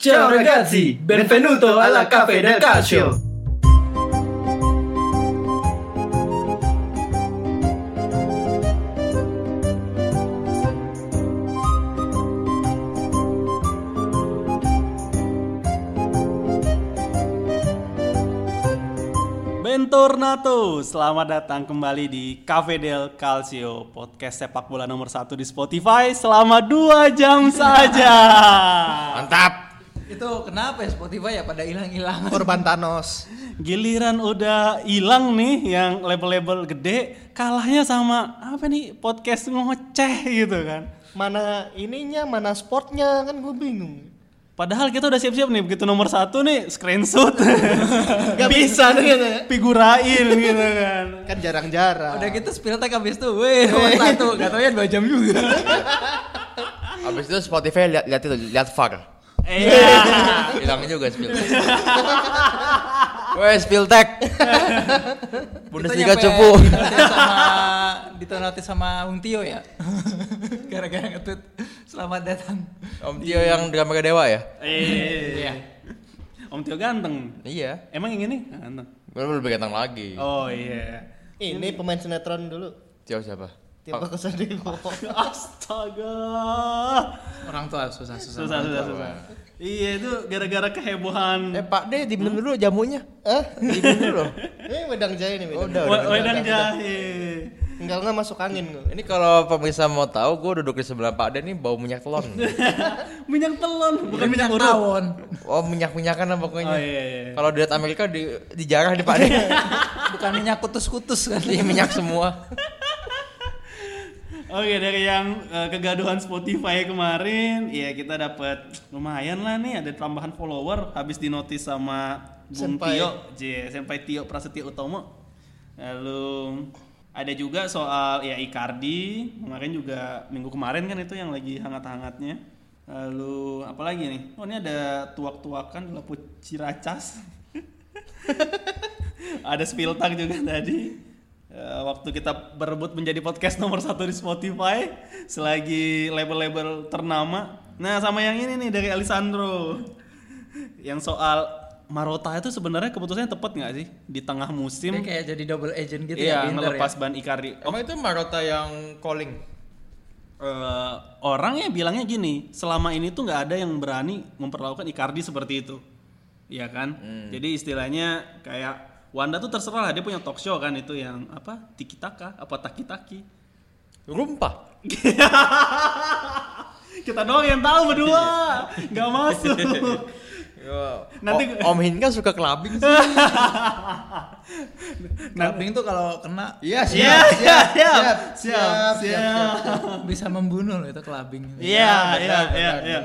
Ciao ragazzi, benvenuto alla Cafe del Calcio. Bentornato, selamat datang kembali di Cafe del Calcio Podcast sepak bola nomor satu di Spotify. Selama dua jam saja. Mantap. Itu kenapa ya Spotify ya pada hilang-hilang? Korban Thanos. Giliran udah hilang nih yang label-label gede Kalahnya sama apa nih podcast ngoceh gitu kan Mana ininya, mana sportnya kan gue bingung. Padahal kita udah siap-siap nih begitu nomor satu nih screenshot Gak bisa tuh gitu ya. Figurain gitu kan Kan jarang-jarang. Udah gitu spill tag habis itu, weh nomor satu, gak tau ya 2 jam juga. Abis itu Spotify lihat lihat itu lihat VAR. Iya Hilang juga spill. Weh spill tag. Bundesliga cupu. sama ditonatis sama Ung Tio ya. Gara-gara ngetweet selamat datang. Om Tio yang drama Dewa ya? Iya Om Tio ganteng Iya. Emang yang ini? Ganteng Belum lebih ganteng lagi. Oh iya Ini pemain sinetron dulu. Tio siapa? Tiap aku sedih. Astaga. Orang tua susah-susah. Susah, susah, susah. Iya itu gara-gara kehebohan. Eh Pak D diminum dulu jamunya. Hah? Diminum dulu. Ini wedang jahe nih. Oh, Wedang. udah, Wa- Wedang jahe. Enggak enggak masuk angin gue. Ini kalau pemirsa mau tahu, gue duduk di sebelah Pak D ini bau minyak telon. Minyak telon, bukan minyak minyak tawon. Oh minyak minyakan lah pokoknya. Oh iya iya. Kalau di Amerika di dijarah di Pak D. Bukan minyak kutus-kutus kan. Ini minyak semua. Oke dari yang eh, kegaduhan Spotify kemarin, ya kita dapat lumayan lah nih ada tambahan follower habis dinotis sama Bung Senpai. Tio, J, Senpai Tio Prasetyo Utomo. Lalu ada juga soal ya Icardi kemarin juga minggu kemarin kan itu yang lagi hangat-hangatnya. Lalu apa lagi nih? Oh ini ada tuak-tuakan di Lapu Ciracas. ada Spiltak juga tadi. Eh, waktu kita berebut menjadi podcast nomor satu di Spotify selagi label-label ternama. Nah sama yang ini nih dari Alessandro yang soal Marota itu sebenarnya keputusannya tepat nggak sih di tengah musim? Dia kayak jadi double agent gitu iya ya. di Inter ngelepas ya. ban Icardi. Oh, Emang itu Marota yang calling? eh, orang ya bilangnya gini, selama ini tuh nggak ada yang berani memperlakukan Icardi seperti itu, Iya kan? Jadi istilahnya kayak Wanda tuh terserah lah dia punya talk show kan itu yang apa tiki taka apa taki taki. Rumpah. Kita doang yang tahu berdua, nggak masuk. Nanti- Nanti Om Hinka suka kelabing sih. Clubbing tuh kalau kena Iya Iya, iya, siap, siap, siap, siap. bisa membunuh loh itu clubbing. Iya, iya, iya, iya.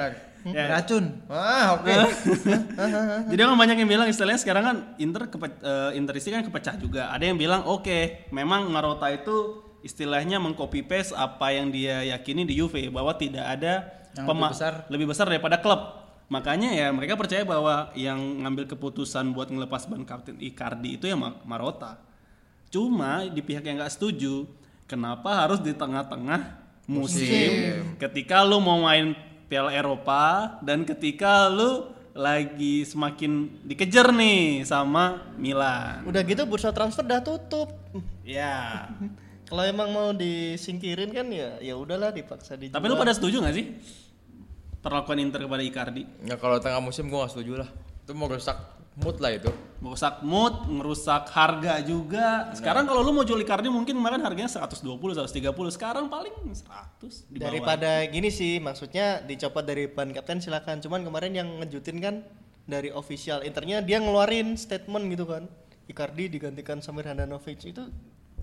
Ya. Racun. Wah, oke. Jadi kan banyak yang bilang istilahnya sekarang kan Inter kepe, eh, Inter isi kan kepecah juga. Ada yang bilang oke, memang Marota itu istilahnya mengcopy paste apa yang dia yakini di Juve bahwa tidak ada Yang lebih besar. lebih besar daripada klub. Makanya ya mereka percaya bahwa yang ngambil keputusan buat ngelepas ban kapten Icardi itu ya Ma- Marota. Cuma di pihak yang nggak setuju, kenapa harus di tengah-tengah musim, ketika lu mau main Piala Eropa dan ketika lu lagi semakin dikejar nih sama Milan. Udah gitu bursa transfer udah tutup. Ya. Kalau emang mau disingkirin kan ya ya udahlah dipaksa dijual. Tapi lu pada setuju nggak sih perlakuan Inter kepada Icardi? Ya kalau tengah musim gua gak setuju lah. Itu mau rusak mood lah itu. Merusak mood, merusak harga juga. Sekarang kalau lu mau jual Icardi mungkin kemarin harganya 120, 130. Sekarang paling 100 di bawah. daripada gini sih maksudnya dicopot dari ban kapten silakan cuman kemarin yang ngejutin kan dari official internya dia ngeluarin statement gitu kan Icardi digantikan Samir Handanovic itu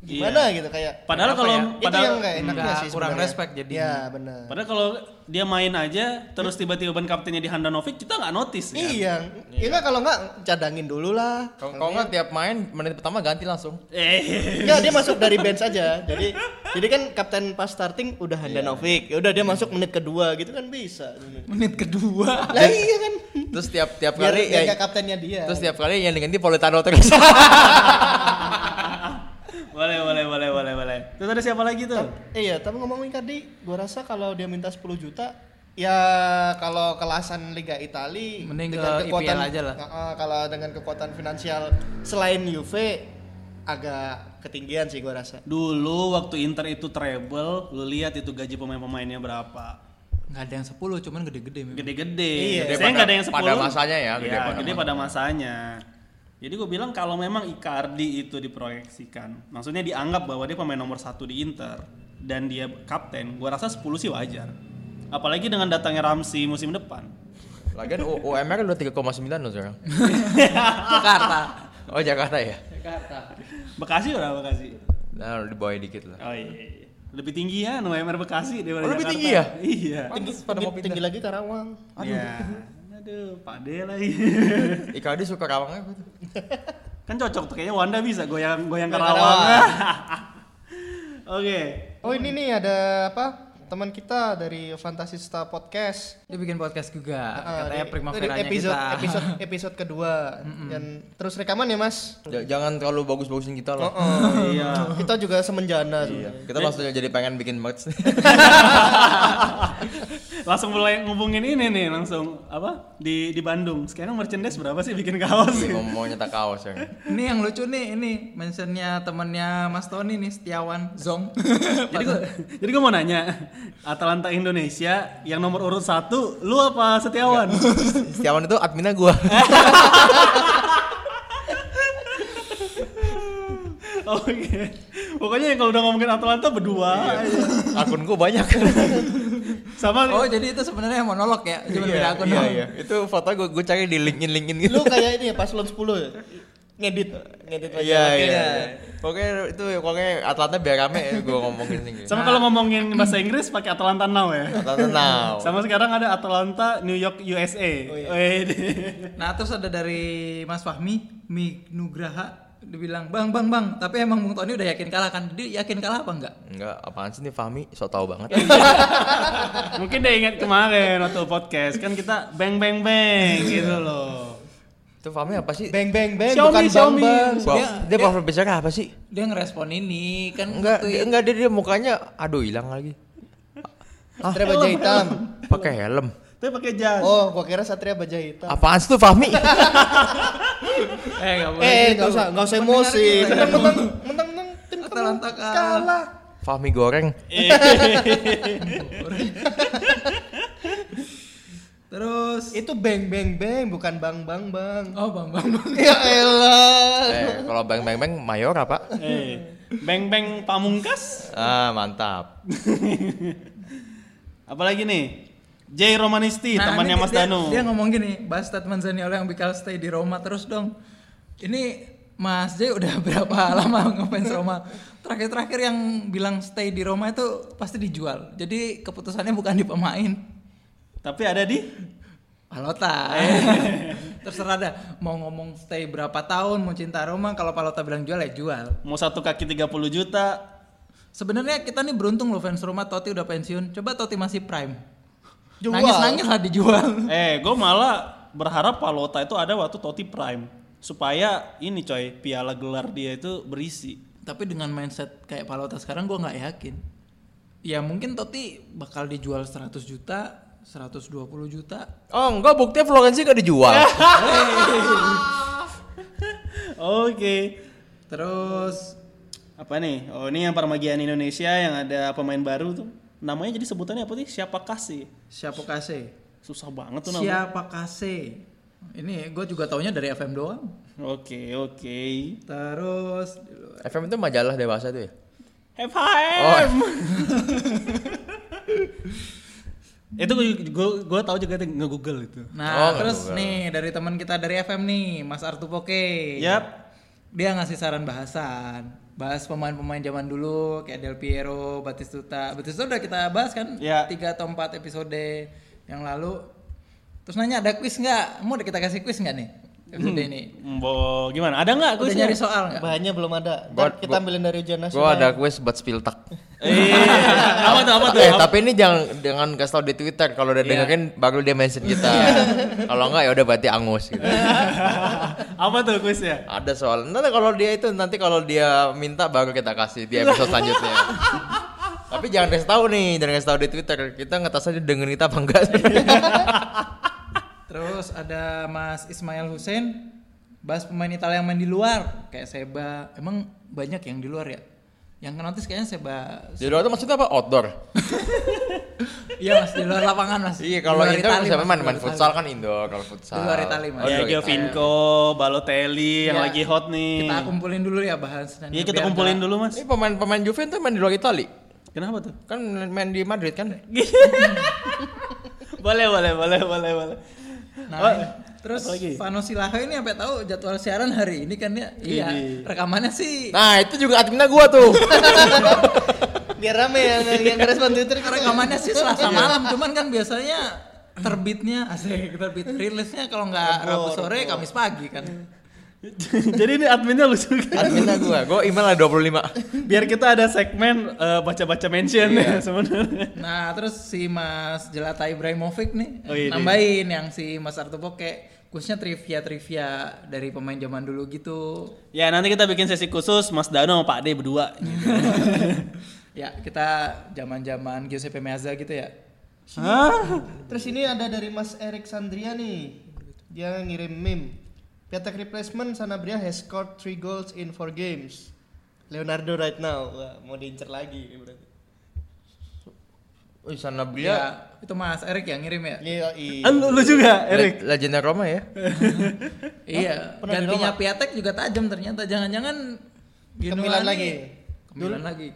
gimana gitu kayak Padahal apa kalau- ya? itu padahal- yang nggak enaknya Nggak, sih kurang sebenarnya. respect jadi. ya benar Padahal kalau dia main aja terus tiba-tiba ban kaptennya di Handanovic kita nggak notice ya. iya iya nggak kalau nggak cadangin dulu lah Kalau nggak tiap main menit pertama ganti langsung. Eh. Enggak, dia masuk dari bench aja. Jadi jadi kan kapten pas starting udah Handanovic. Ya udah dia masuk menit kedua gitu kan bisa. Menit kedua. Lah iya kan. Terus tiap tiap kali ya, ya, kaptennya dia. terus tiap kali yang diganti Politano terus. boleh, boleh, boleh, boleh, boleh. Terus ada siapa lagi tuh? Iya, tapi ngomongin tadi, gua rasa kalau dia minta 10 juta Ya kalau kelasan Liga Itali Mending dengan ke kekuatan IPL aja lah. Heeh, kalau dengan kekuatan finansial selain Juve agak ketinggian sih gua rasa. Dulu waktu Inter itu treble, lu lihat itu gaji pemain-pemainnya berapa. nggak ada yang 10 cuman gede-gede memang. Gede-gede. Iya. Gede Saya nggak ada yang 10. pada masanya ya, gede Iya, pada gede pada masanya. Jadi gue bilang kalau memang Icardi itu diproyeksikan, maksudnya dianggap bahwa dia pemain nomor satu di Inter dan dia kapten, gue rasa 10 sih wajar. Apalagi dengan datangnya Ramsey musim depan. Lagian UMR udah 3,9 loh sekarang. Jakarta. Oh Jakarta ya? Bekasi udah Bekasi. Nah di bawah dikit lah. Oh iya. Lebih tinggi ya UMR Bekasi daripada Oh, lebih Jakarta. tinggi ya? Iya. Tinggi, pada mau tinggi, tinggi lagi Karawang. Iya. Aduh, Pak De lagi. Icardi suka rawangnya apa tuh? kan cocok tuh kayaknya Wanda bisa goyang goyang Goyang Karawang. Oke. Oh ini nih ada apa? Teman kita dari Fantasista Podcast. Dia bikin podcast juga. Ah, Katanya primaveranya episode, kita. episode episode kedua dan terus rekaman ya mas J- jangan terlalu bagus-bagusin kita lah. oh, Iya. kita juga semenjana Iya. Kita langsung jadi pengen bikin merch. Langsung mulai ngubungin ini nih langsung apa di di Bandung sekarang merchandise berapa sih bikin kaos mau, mau nyetak kaos ya. Ini yang lucu nih, ini mentionnya temannya Mas Tony nih Setiawan Zong. jadi gua, jadi gua mau nanya Atalanta Indonesia yang nomor urut satu lu apa Setiawan Setiawan itu adminnya gua. oke pokoknya kalau udah ngomongin Atalanta berdua aja. Akun gua banyak. sama oh jadi itu sebenarnya monolog ya, cuma beda akun iya, iya. Itu foto gua gua cari di linkin linkin gitu. lu kayak ini ya paslon 10 ya ngedit ngedit lagi Iya Oke, iya. ya. Pokoknya itu pokoknya Atlanta biar rame ya gua ngomongin ini. sama kalau ngomongin bahasa Inggris pakai Atalanta Now ya Atlanta now. sama sekarang ada Atalanta New York USA Wede. Nah terus ada dari Mas Fahmi, Mi Nugraha, dia bilang bang bang bang, tapi emang Bung Tony udah yakin kalah kan? Dia yakin kalah apa enggak? Enggak, apaan sih nih Fahmi? So tau banget. Mungkin dia ingat kemarin waktu podcast kan kita bang bang bang gitu loh. itu Fahmi apa sih? bang bang bang Xiaomi, bukan Xiaomi. bang bang Dia- dia, profil bicara apa sih? Dia ngerespon ini kan Enggak, dia, enggak dia, dia mukanya aduh hilang lagi. Satria baja hitam Pakai helm. Tapi pakai jas. oh gua kira Satria baja hitam Apaan sih tuh Fahmi? Eh nggak boleh. eh gitu. nggak usah nggak usah emosi kita. mentang mentang mentang mentang tim Atalanta kalah. kalah Fahmi goreng. Terus itu bang bang bang bukan bang bang bang oh bang bang bang. ya elah Eh, kalau bang bang bang mayor apa? Eh, bang bang pamungkas. Ah, mantap. Apalagi nih? Jay Romanisti, Nah, temannya Mas dia, Danu. Dia ngomong gini, bahas statement Zaniolo yang bakal stay di Roma terus dong. Ini Mas J udah berapa lama ngefans Roma? Terakhir-terakhir yang bilang stay di Roma itu pasti dijual. Jadi keputusannya bukan di pemain. Tapi ada di Palota. Terserah dah mau ngomong stay berapa tahun, mau cinta Roma, kalau Palota bilang jual ya jual. mau satu kaki 30 juta. Sebenarnya kita nih beruntung loh fans Roma Totti udah pensiun. Coba Totti masih prime. Jual. Nangis-nangis lah dijual. Eh, gue malah berharap Palota itu ada waktu Totti Prime supaya ini coy piala gelar dia itu berisi. Tapi dengan mindset kayak Palota sekarang gua nggak yakin. Ya mungkin Totti bakal dijual 100 juta, 120 juta. Oh, enggak buktinya Florenzi gak dijual. Oke. Terus Apa nih? Oh, ini yang Parmagian Indonesia yang ada pemain baru tuh. Namanya jadi sebutannya apa sih? Siapa kasih? siapa kasih? Susah banget tuh namanya. Siapa kasih? Ini gue juga taunya dari FM doang. Oke, oke. Terus FM itu majalah dewasa tuh ya? FHM. itu gue gue gue tahu juga tuh nge-google itu. Nah, Oh, terus nggak nih dari teman kita dari FM nih, Mas Artu Poke. Yap. Dia ngasih saran bahasan. Bahas pemain-pemain zaman dulu kayak Del Piero, Batistuta. Batistuta udah kita bahas kan? Ya. Tiga atau empat episode yang lalu. Terus nanya ada quiz nggak? Mau kita kasih quiz nggak nih? Episode ini. Bo, gimana? Ada nggak Udah kuisnya? nyari soal nggak? bahannya belum ada Gua- Ntar kita ambilin dari ujian Gua nasional ada quiz buat spiltak. Eh, apa tuh? Apa tuh? Eh, tapi ini jangan jangan kasih tau di Twitter. Kalau udah Iya. dengerin baru dia mention kita. Kalau enggak ya udah berarti angus gitu. apa tuh kuisnya? Ada soal. Nanti kalau dia itu nanti kalau dia minta baru kita kasih di episode selanjutnya. Tapi jangan kasih tahu nih, jangan kasih tahu di Twitter. Kita ngetes aja dengerin kita apa enggak. Terus ada Mas Ismail Hussein bahas pemain Italia yang main di luar kayak Seba. Emang banyak yang di luar ya? Yang kan notice kayaknya Seba. Di luar itu maksudnya apa? Outdoor. Iya mas di luar lapangan mas. Iya, kalau indoor Itali, siapa main di main luar futsal kan indoor kalau futsal. Di luar Itali, Mas. Oh, di ya. Giovinco, Balotelli yang Ya. lagi hot nih. Kita kumpulin dulu ya bahas. Iya kita kumpulin dulu mas. Ini pemain-pemain Juve tuh main di luar Itali. Kenapa tuh? Kan main di Madrid kan? boleh boleh boleh boleh boleh. Nah, Oh, terus lagi? Vano ini sampai tahu jadwal siaran hari ini kan ya? Iya. Rekamannya sih Nah, itu juga adminnya gua tuh. Biar rame yang yang respon Twitter kita. rekamannya sih Selasa malam, cuman kan biasanya terbitnya asik terbit rilisnya kalau nggak Rabu sore Kamis pagi kan. Jadi ini adminnya lucu kan? adminnya gua. Gua email ada 25. Biar kita ada segmen eh, baca-baca mention ya sebenarnya. Nah, terus si Mas Jelata Ibrahimovic nih Oh, ini. nambahin yang si Mas Artubo kayak khususnya trivia-trivia dari pemain zaman dulu gitu. Ya nanti kita bikin sesi khusus Mas Dano sama Pak D berdua. Ya, kita zaman-zaman Giuseppe Meazza gitu ya. Hah? Terus ini ada dari Mas Erik Sandria nih. Dia ngirim meme. Piatek replacement Sanabria has scored 3 goals in 4 games. Leonardo right now. Wah, mau diincer lagi berarti. Wih, sana Ya, itu Mas Erik yang ngirim ya. Iya, iya. Kan lu, lu juga, Erik. le- legenda Roma ya. Iya, pernah di gantinya? Piatek juga tajam ternyata. Jangan-jangan Ke Gino Milan Lani- lagi. Ke Milan lagi.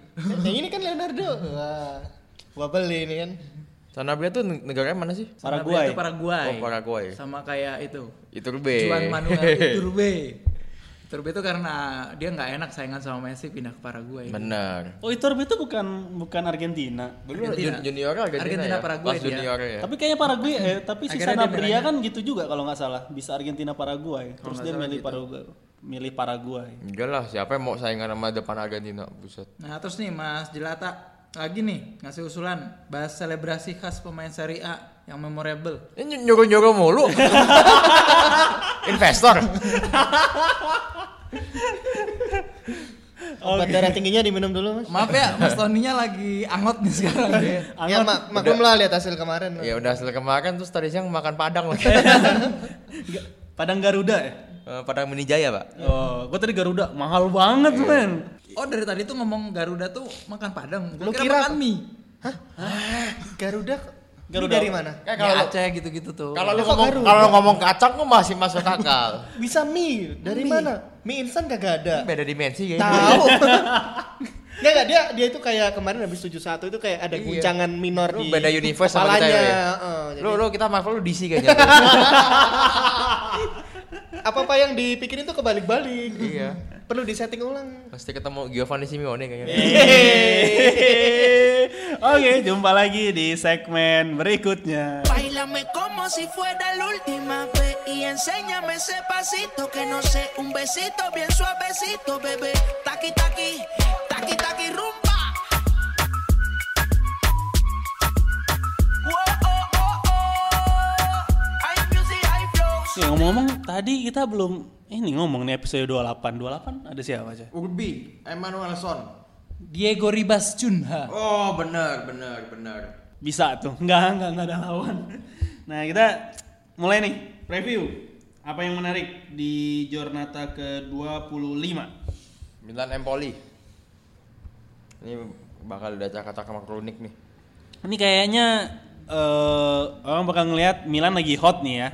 Yang ini kan Leonardo. Wah. Gua beli ini kan. Sana Bria tuh negaranya mana sih? Paraguay. Itu Paraguay. Oh, Paraguay. Sama kayak itu. Itu Rube. Juan Manuel Iturbe. Iturbe itu karena dia nggak enak saingan sama Messi pindah ke Paraguay. Benar. Oh Iturbe itu bukan bukan Argentina. Argentina. jun- junior Argentina, Argentina, ya? Paraguay Pas dia. junior ya. Tapi kayaknya Paraguay, eh, tapi si dia Sanabria kan gitu juga kalau nggak salah. Bisa Argentina Paraguay. Terus nggak dia milih gitu. Paraguay. Milih Paraguay. Enggak lah, siapa yang mau saingan sama depan Argentina? Buset. Nah terus nih Mas Jelata lagi nih ngasih usulan bahas selebrasi khas pemain Serie A yang memorable. Ini nyuruh-nyuruh mulu. Investor. Obat darah tingginya diminum dulu, Mas. Maaf ya Mas Toninya lagi angot nih sekarang. dia. Ya mak maklum lah lihat hasil kemarin. ya udah hasil kemarin terus tadi siang makan padang lagi. Padang Garuda ya? Eh, padang Mini Jaya, Pak. Oh, gua tadi Garuda mahal banget men. Oh dari tadi tuh ngomong Garuda tuh makan padang. Gua Lu kira, kira- makan mie. Garuda Garuda. Garuda dari mana? Kayak kalau lu- Aceh gitu-gitu tuh. Kalau lu ngomong kalau lu ngomong kacang tuh masih masuk akal. Bisa mie dari mana? Mie instan kagak ada. Beda dimensi kayaknya. Tahu. Enggak enggak dia dia itu kayak kemarin habis 71 itu kayak ada Iya. guncangan minor Lu di beda universe sama kepalanya. kita ya. Heeh, jadi Lu lu kita Marvel lu DC kayaknya. apa-apa yang dipikirin tuh kebalik-balik. iya. Perlu disetting ulang. Pasti ketemu Giovanni Simeone kayaknya. Oke, jumpa lagi di segmen berikutnya. Bailame como si fuera la última vez y enséñame ese pasito que no sé, un besito bien suavecito, bebé. Taqui taqui, taqui taqui rumba. Nih, ngomong-ngomong tadi kita belum ini ngomong nih episode 28. 28 ada siapa aja? Urbi, Emmanuelson. Diego Ribas Cunha. Oh, benar, benar, benar. Bisa tuh. Enggak, enggak, enggak ada lawan. Nah, kita mulai nih preview. Apa yang menarik di Jornata ke-25? Milan Empoli. Ini bakal ada cakap-cakap kronik nih. Ini kayaknya eh orang bakal ngelihat Milan lagi hot nih ya.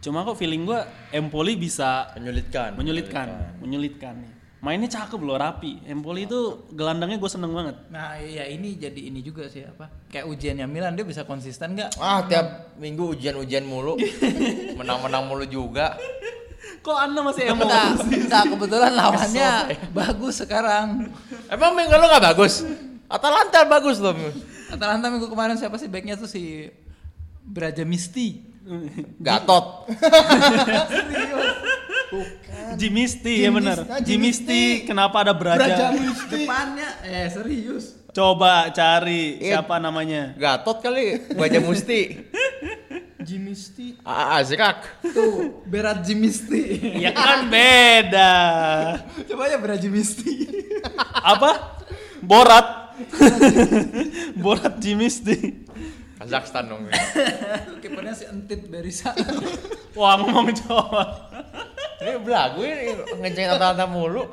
Cuma kok feeling gua Empoli bisa Menyulitkan. menyulitkan, menyulitkan nih. Mainnya cakep loh, rapi. Empoli itu gelandangnya gue seneng banget. Nah ya ini jadi ini juga sih apa kayak ujiannya Milan dia bisa konsisten nggak? Ah, tiap minggu ujian-ujian mulu. Menang-menang mulu juga. Kok Anda masih emosi? enggak kebetulan lawannya bagus sekarang. Emang minggu lu gak bagus? Atalanta bagus loh. Atalanta minggu kemarin siapa sih backnya tuh si Braja Misti. Gatot. Jimisti ya benar. Ah, Jimisti kenapa ada Braja? Depannya eh serius. Coba cari Iya. siapa namanya. Gatot kali. Baja Musti. Jimisti. Aa, Azrak. Tuh Berat Jimisti. Ya kan beda. Coba ya Braja Misti. Apa? Borat. Borat Jimisti. Kazakhstan dong. Kipernya si Entit Berisa. Wah ngomong Jawa. Ini belagu ini ngecengin Atalanta mulu.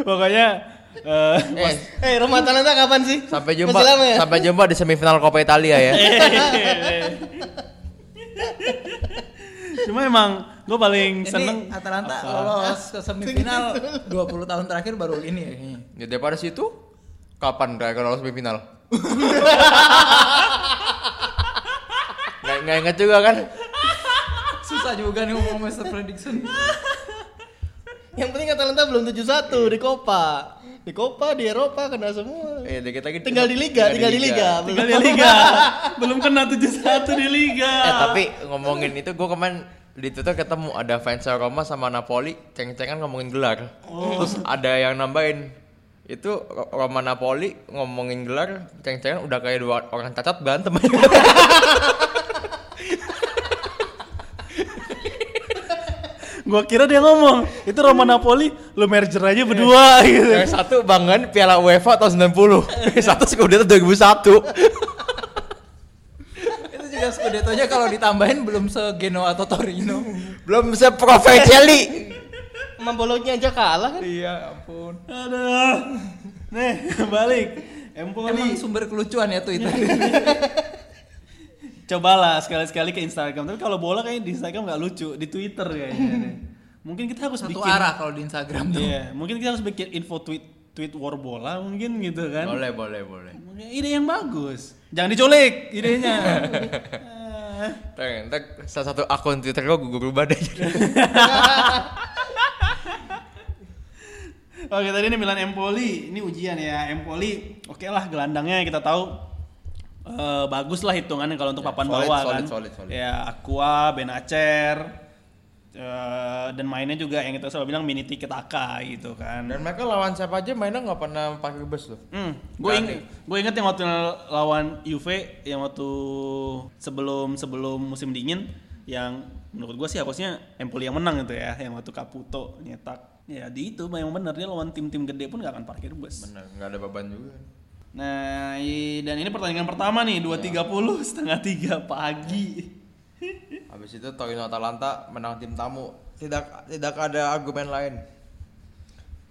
Pokoknya eh, Eh, Eh, Roma Atalanta kapan sih? sampai jumpa ya? sampai jumpa di semifinal Coppa Italia ya. cuma emang gue paling seneng Ini Atalanta lolos ke semifinal 20 tahun terakhir baru ini ya. Ya daripada situ kapan mereka lolos semifinal? Nggak, nggak inget juga kan? Susah juga nih ngomong Master Prediction. Yang penting Atalanta belum 7-1 di Copa. Di Copa, di Eropa kena semua. Eh, dikit lagi Tinggal di Liga, tinggal di Liga. tinggal di liga belum kena 71 di liga Eh tapi ngomongin itu gue kemarin di Twitter ketemu ada fans Roma sama Napoli ceng-cengan ngomongin gelar. Terus ada yang nambahin itu Ro- Roma Napoli ngomongin gelar ceng-cengan udah kayak dua orang cacat berantem. Gua kira dia ngomong, itu Roma Napoli, lu merger aja berdua gitu. yang satu bangun Piala UEFA tahun 90. Yang satu Scudetto 2001. Itu juga Scudetto-nya kalau ditambahin belum se Genoa atau Torino. Belum seprofesionali. Sama Bologna aja kalah kan? Iya, ampun. Aduh. Nih, balik. Empoli. Emang sumber kelucuan ya Twitter. Cobalah sekali-sekali ke Instagram. Tapi kalau bola kayaknya di Instagram nggak lucu, di Twitter kayaknya. Mungkin kita harus Satu bikin arah kalau di Instagram tuh. Iya, mungkin kita harus bikin info tweet tweet war bola mungkin gitu kan. Boleh, boleh, boleh. Ide yang bagus. Jangan diculik idenya. Ah. Ntar, ntar salah satu akun Twitter gue gue berubah deh. Oke tadi ini Milan Empoli, ini ujian ya Empoli. Oke lah gelandangnya kita tahu eh, bagus lah hitungannya kalau untuk Ya, papan solid, bawah solid, kan. solid, solid. Ya Aqua, Benacer, eh, dan mainnya juga yang kita selalu bilang mini tiket taka gitu kan. Dan mereka lawan siapa aja mainnya nggak pernah pakai bus loh. Hmm, gue inget, gue inget yang waktu lawan Juve yang waktu sebelum sebelum musim dingin yang menurut gue sih harusnya Empoli yang menang itu ya, yang waktu Caputo nyetak. Ya di itu yang bener dia lawan tim-tim gede pun gak akan parkir bus. Bener, nggak ada beban juga. Nah, i- dan ini pertandingan pertama nih 2.30 setengah tiga pagi. Habis itu Torino Atalanta menang tim tamu. Tidak tidak ada argumen lain.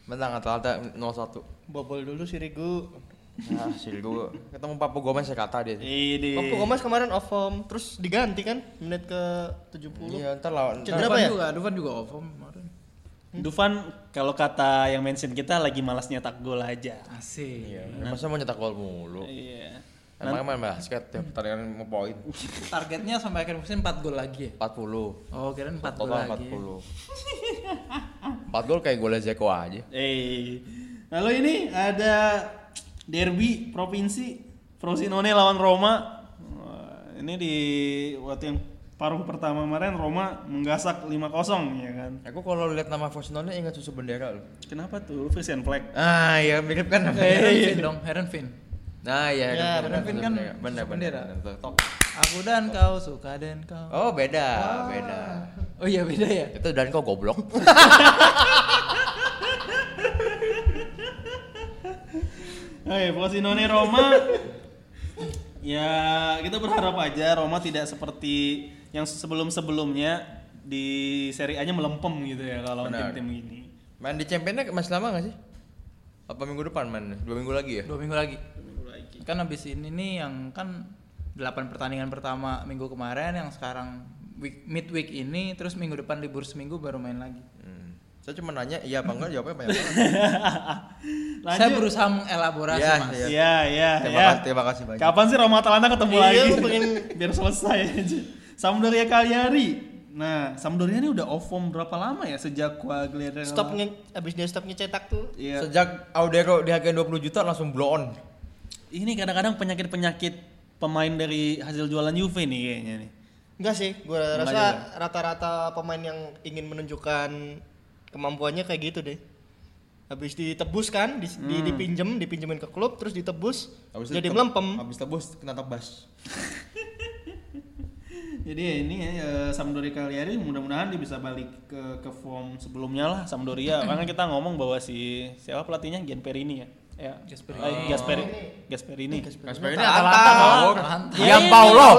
Menang Atalanta 0-1. Bobol dulu si Rigu. Nah, Silgu ketemu Papu Gomez saya kata dia. Ini. Papu Gomez kemarin off form, terus diganti kan menit ke 70. Iya, ntar lawan. Cedera apa ya? juga, Dufan juga off form kemarin. Dufan kalau kata yang mention kita lagi malas nyetak gol aja. Asik. Iya, masa mau nyetak gol mulu. Iya. Emang main basket tiap pertandingan mau poin. Targetnya sampai akhir musim 4 gol lagi ya? 40. Oh, kirain 4 gol lagi. 40. 4 gol kayak golnya Zeko aja. Eh, lalu ini ada derby provinsi Frosinone lawan Roma. Ini di waktu yang paruh pertama kemarin Roma menggasak 5-0 ya kan. Aku kalau lihat nama Frosinone ingat susu bendera loh. Kenapa tuh Frisian Flag? Ah, iya mirip kan namanya. Herenvin dong, Herenvin. Nah, iya. Ya, Herenvin kan bener bener. susu bendera. Tok. Aku dan kau suka dan kau. Oh, beda, beda. Oh iya beda ya? Itu dan kok goblok. Oke, Frosinone Roma. ya, kita berharap aja Roma tidak seperti yang sebelum-sebelumnya di Serie A-nya melempem gitu ya kalau tim-tim ini. Main di Championnya masih lama gak sih? Apa minggu depan main? Dua minggu lagi ya? Dua minggu lagi. Kan habis ini nih yang kan 8 pertandingan pertama minggu kemarin yang sekarang week, midweek ini terus minggu depan libur seminggu baru main lagi. Hmm. Saya cuma nanya iya apa enggak jawabnya banyak banget. Lanjut. Saya berusaha mengelaborasi Iya, mas. iya. Iya, iya, Terima ya. kasih, terima kasih banyak. Kapan sih Roma Atalanta ketemu Iya, lagi? pengen- Biar selesai aja. Sampdoria Cagliari. Nah, Sampdoria ini udah off form berapa lama ya sejak Quagliarella? Stop nge abis dia stop ngecetak tuh. Iya. Sejak Audero dihargain 20 juta langsung blow on. Ini kadang-kadang penyakit-penyakit pemain dari hasil jualan Juve nih kayaknya nih. Enggak sih, gua Enggak rasa rata-rata pemain yang ingin menunjukkan kemampuannya kayak gitu deh. Habis ditebus kan, di, di- dipinjem, dipinjemin ke klub, terus ditebus, Habis jadi melempem. Habis tebus kena tebas. Jadi ya ini ya eh, Sampdoria Cagliari mudah-mudahan dia bisa balik ke ke form sebelumnya lah Sampdoria. Karena kita ngomong bahwa si siapa pelatihnya Gian Perini ya. Ya. Gasperini. Gasperini. Gasperini. Gasperini Atalanta dong. Atalanta. Gian Paulo.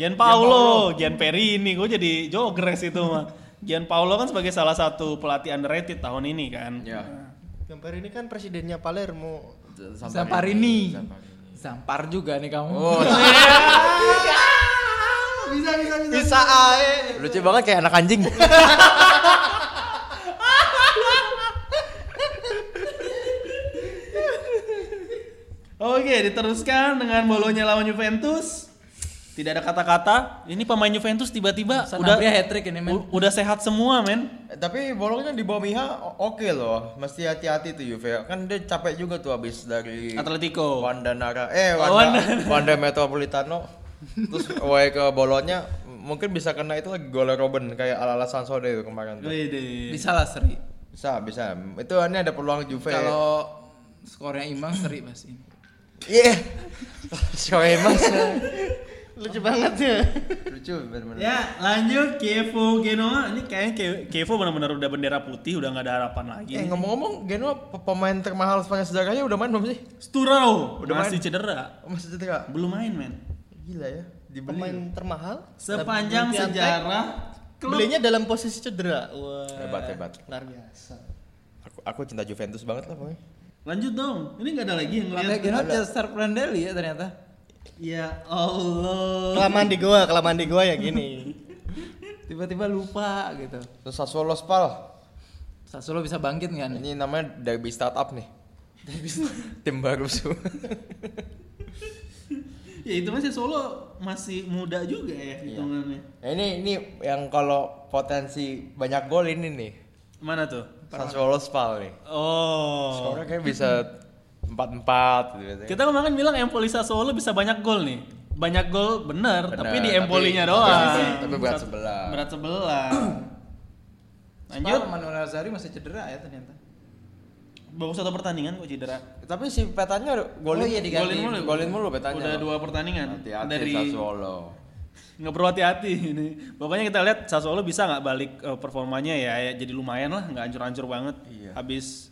Gian Paulo, Gian Perini, gue jadi jogres itu mah. Gian Paulo kan sebagai salah satu pelatih underrated tahun ini kan. Ya. Gambar ini kan presidennya Palermo. Zamparini. Zampar juga nih kamu. Oh, Bisa ae. lucu banget kayak anak anjing. Oke, diteruskan dengan bolonya lawan Juventus. Tidak ada kata-kata. Ini pemain Juventus tiba-tiba udah hat trick ini men. udah sehat semua, men. Tapi bolongnya di bawah Miha oke loh. Mesti hati-hati tuh Juve. Kan dia capek juga tuh habis dari Atletico. Wanda Nara eh Oh, Wanda, Wanda. Wanda Metropolitano. Terus away ke Bolonya mungkin bisa kena itu lagi gol Robben kayak ala-ala Sansone itu kemarin tuh. Bisa lah seri. Bisa, bisa. Itu ini ada peluang Juve. Kalau skornya imbang seri pasti. Iya. Show emang Lucu banget ya. lucu bener-bener. Ya, lanjut Kievo Genoa. Ini kayaknya Kievo benar-benar udah bendera putih, udah nggak ada harapan lagi. Eh ngomong-ngomong Genoa pe- pemain termahal Spanyol sejarahnya udah main belum sih? Sturaro Udah masih main? cedera. Masih cedera. Belum main, men. Gila ya. Dibeli. Pemain termahal. Sepanjang sejarah klub Belinya dalam posisi cedera. Wah. Hebat, hebat. Luar biasa. Aku, aku cinta Juventus banget lah pokoknya. Lanjut dong. Ini nggak ada lagi yang ngeliat. Genoa Chester Prandelli ya ternyata. Ya Allah. Kelamaan di gua, kelamaan di gua ya gini. Tiba-tiba lupa gitu. Terus Sassuolo Spal. Sassuolo bisa bangkit nggak nih? Ini namanya derby startup nih. Tim baru semua. Ya itu masih Solo masih muda juga ya hitungannya. Nah, ini ini yang kalau potensi banyak gol ini nih. Mana tuh? Sassuolo Spal nih. Oh. Skornya kayak bisa empat empat gitu biasanya. Kita kemarin bilang Empoli Sassuolo bisa banyak gol nih. Banyak gol bener, Bener, tapi di Empolinya tapi- doang. tapi berat sebelah. Berat sebelah. Lanjut. Lanjut. Manuel Lazari masih cedera ya ternyata. Baru satu pertandingan kok cedera. Tapi si petanya golin, Oh iya, diganti. golin mulu, golin mulu petanya. Udah dua pertandingan Hati-hati dari Sassuolo. nggak perlu hati-hati ini. Pokoknya kita lihat Sassuolo bisa nggak balik eh, performanya ya, ya jadi lumayan lah, nggak hancur-hancur banget. Iya. Habis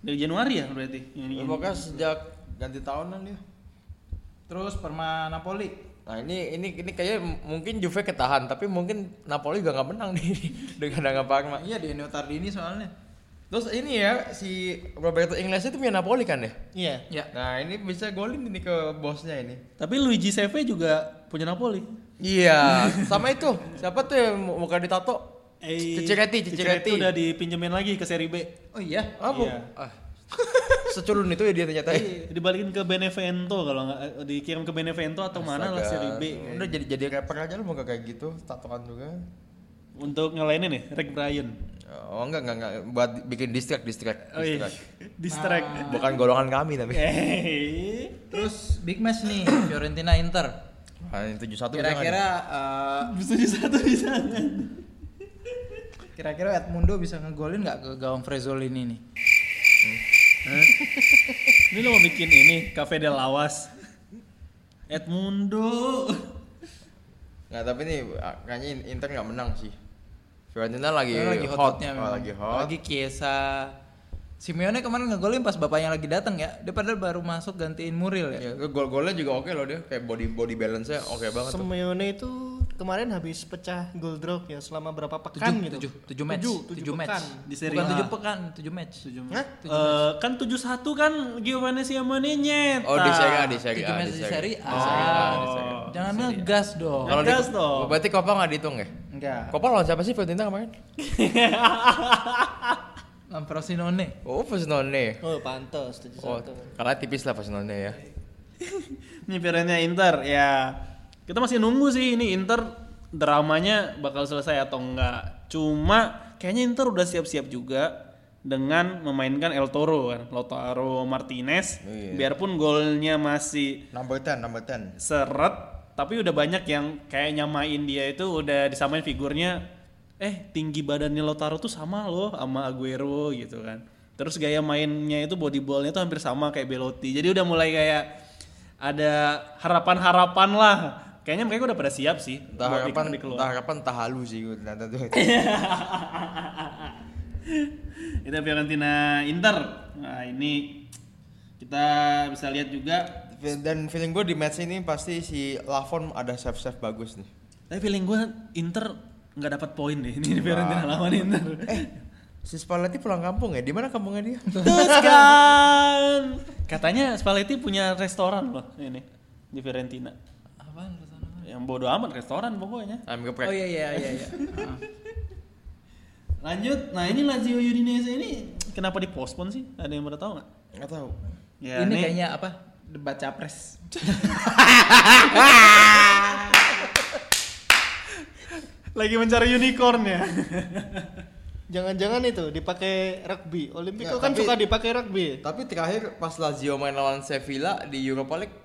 dari Januari ya berarti. Ini, Ya, Pokoknya sejak ganti tahunan dia. Terus Parma Napoli. Nah ini ini ini kayaknya mungkin Juve ketahan tapi mungkin Napoli juga nggak menang nih dengan ada Parma. Iya di Neo Tardini soalnya. Terus ini ya si Roberto Inglesi itu punya Napoli kan ya? Iya. Ya. Nah ini bisa golin ini ke bosnya ini. Tapi Luigi Seve juga punya Napoli. Iya sama itu siapa tuh yang mu- muka ditato? Eh, Ciciretti, Ciciretti. udah dipinjemin lagi ke Serie B. Oh iya. Apa? Iya. Ah. Seculun itu ya dia ternyata. ya? Dibalikin ke Benevento kalau nggak eh, dikirim ke Benevento atau mana lah Serie Astaga. B. Udah jadi jadi rapper aja lu mau kayak gitu, tatoan juga. Untuk ngelainin nih, Rick Bryan. Oh enggak enggak enggak buat bikin distract distract. Oh iya, distract. distract. Bukan golongan kami tapi. Terus big match nih Fiorentina Inter. Ah, ini 71 Kira-kira eh, tujuh satu di sana. kira-kira Edmundo bisa ngegolin nggak ke gawang Frezzolini nih? Ini lo mau bikin ini, Cafe del Lawas. Edmundo. Nggak, tapi nih ah, kayaknya Inter nggak menang sih. Fiorentina lagi, lagi hot, hot-hotnya Oh, memang. lagi hot. Lagi Chiesa. Simeone kemarin ngegolin pas bapaknya lagi datang ya. Dia padahal baru masuk gantiin Muril ya. Ya, gol-golnya juga oke loh dia, kayak body body balance-nya oke banget tuh. Simeone itu kemarin habis pecah goal drop ya selama berapa pekan Tujuh, gitu. tujuh, tujuh match, Tujuh, tujuh, tujuh match. pekan. Di Serie Bukan A. tujuh pekan, tujuh match. Hah? Eh, kan 71 kan Giovanni nyetak. Oh di Serie A, di Tujuh A, match di Serie A. Di di A. Jangan ngegas dong. Kalau Ngegas dong. berarti Copa nggak dihitung ya? Enggak. Copa lawan siapa sih Fiorentina kemarin? Lamprosinone. Oh, Frosinone. Oh, pantas tujuh Oh, satu. karena tipis lah Frosinone ya. Ini Fiorentina Inter ya. Kita masih nunggu sih ini Inter dramanya bakal selesai atau enggak. Cuma kayaknya Inter udah siap-siap juga dengan memainkan El Toro kan, Lautaro Martinez. Iya. Biarpun golnya masih Number 10, number 10. seret, tapi udah banyak yang kayak nyamain dia itu udah disamain figurnya. Eh tinggi badannya Lautaro tuh sama loh sama Aguero gitu kan. Terus gaya mainnya itu body ballnya tuh hampir sama kayak Belotti. Jadi udah mulai kayak ada harapan-harapan lah. Kayaknya mereka udah pada siap sih. Entah harapan, entah harapan, entah halu sih gue ternyata tuh. Itu Fiorentina Inter. Nah ini Kita bisa lihat juga Dan feeling gue di match ini pasti si Lafon ada save save bagus nih. Tapi feeling gue Inter nggak dapat poin deh ini di Fiorentina lawan Inter. Eh, si Spalletti pulang kampung ya? Di mana kampungnya dia? Terus kan katanya Spalletti punya restoran loh ini di Fiorentina. Apaan restoran? Yang bodo amat restoran pokoknya. Ayam geprek. Oh iya iya iya iya. Lanjut, nah ini Lazio Udinese ini kenapa dipospon sih? Ada yang pada tahu nggak? Nggak tahu. Ya, ini kayaknya apa? Debat capres. lagi mencari unicorn ya. Jangan-jangan itu dipakai rugby. Olimpico Nggak, kan tapi- suka dipakai rugby. Tapi terakhir pas Lazio main lawan Sevilla di Europa League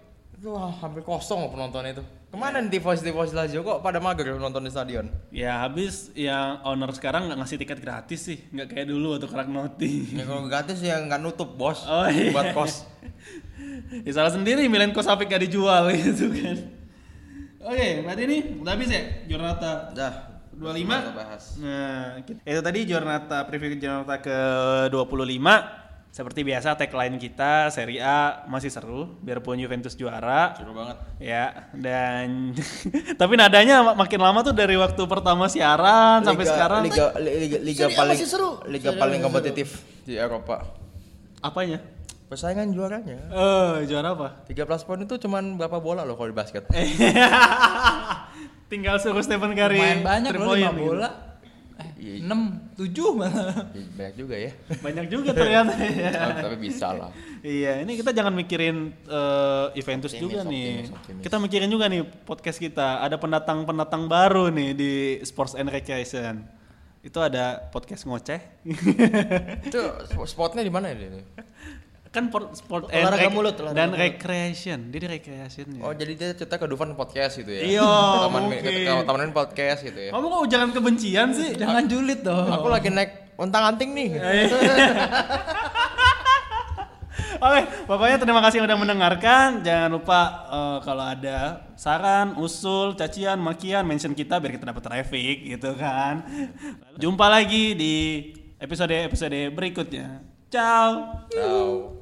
itu wah, hampir kosong penonton itu. Ke mana nih tifosi-tifosi Lazio kok pada mager nonton di stadion? ya habis yang owner sekarang nggak ngasih tiket gratis sih, nggak kayak dulu waktu kerak noti. Ya kalau gratis ya nggak nutup bos Oh, iya. buat kos. ya salah sendiri Milenko Savic gak dijual gitu kan. Oke, berarti ini udah habis ya Giornata Dah. 25. Kita bahas. Nah, itu tadi Giornata preview Giornata ke 25. Seperti biasa tagline kita Serie A masih seru biarpun Juventus juara. Seru banget. Ya, dan tapi nadanya mak- makin lama tuh dari waktu pertama siaran sampai Liga- sekarang. liga liga, liga paling masih seru. liga Serie paling masih kompetitif di Eropa. Apanya? Persaingan juaranya. Eh, juara apa? 13 poin itu cuman berapa bola loh kalau di basket? Tinggal suruh Stephen Curry Main banyak loh point 5 gitu. Bola. Eh, 6, 7 malah. Ya, Banyak juga ya. Banyak juga ternyata ya. Oh, tapi bisa lah. Iya, ini kita jangan mikirin eh, Juventus Optimis, juga nih. optimis, optimis. Kita mikirin juga nih podcast kita. Ada pendatang-pendatang baru nih di Sports and Recreation. Itu ada podcast ngoceh. Itu spotnya di mana ya ini? kan por- sport Olahraga rec- mulut, olahraga dan mulut. recreation. Dia di recreation ya. Oh jadi dia cerita ke Dufan podcast gitu ya? Iya, Taman mungkin. ke- Tamanin podcast gitu ya? Kamu kok jangan kebencian sih? Jangan julid dong. Aku lagi naik untang anting nih. Oke, pokoknya terima kasih yang udah mendengarkan. Jangan lupa eh, kalau ada saran, usul, cacian, makian, mention kita biar kita dapat traffic gitu kan. Jumpa lagi di episode-episode berikutnya. Ciao. Ciao.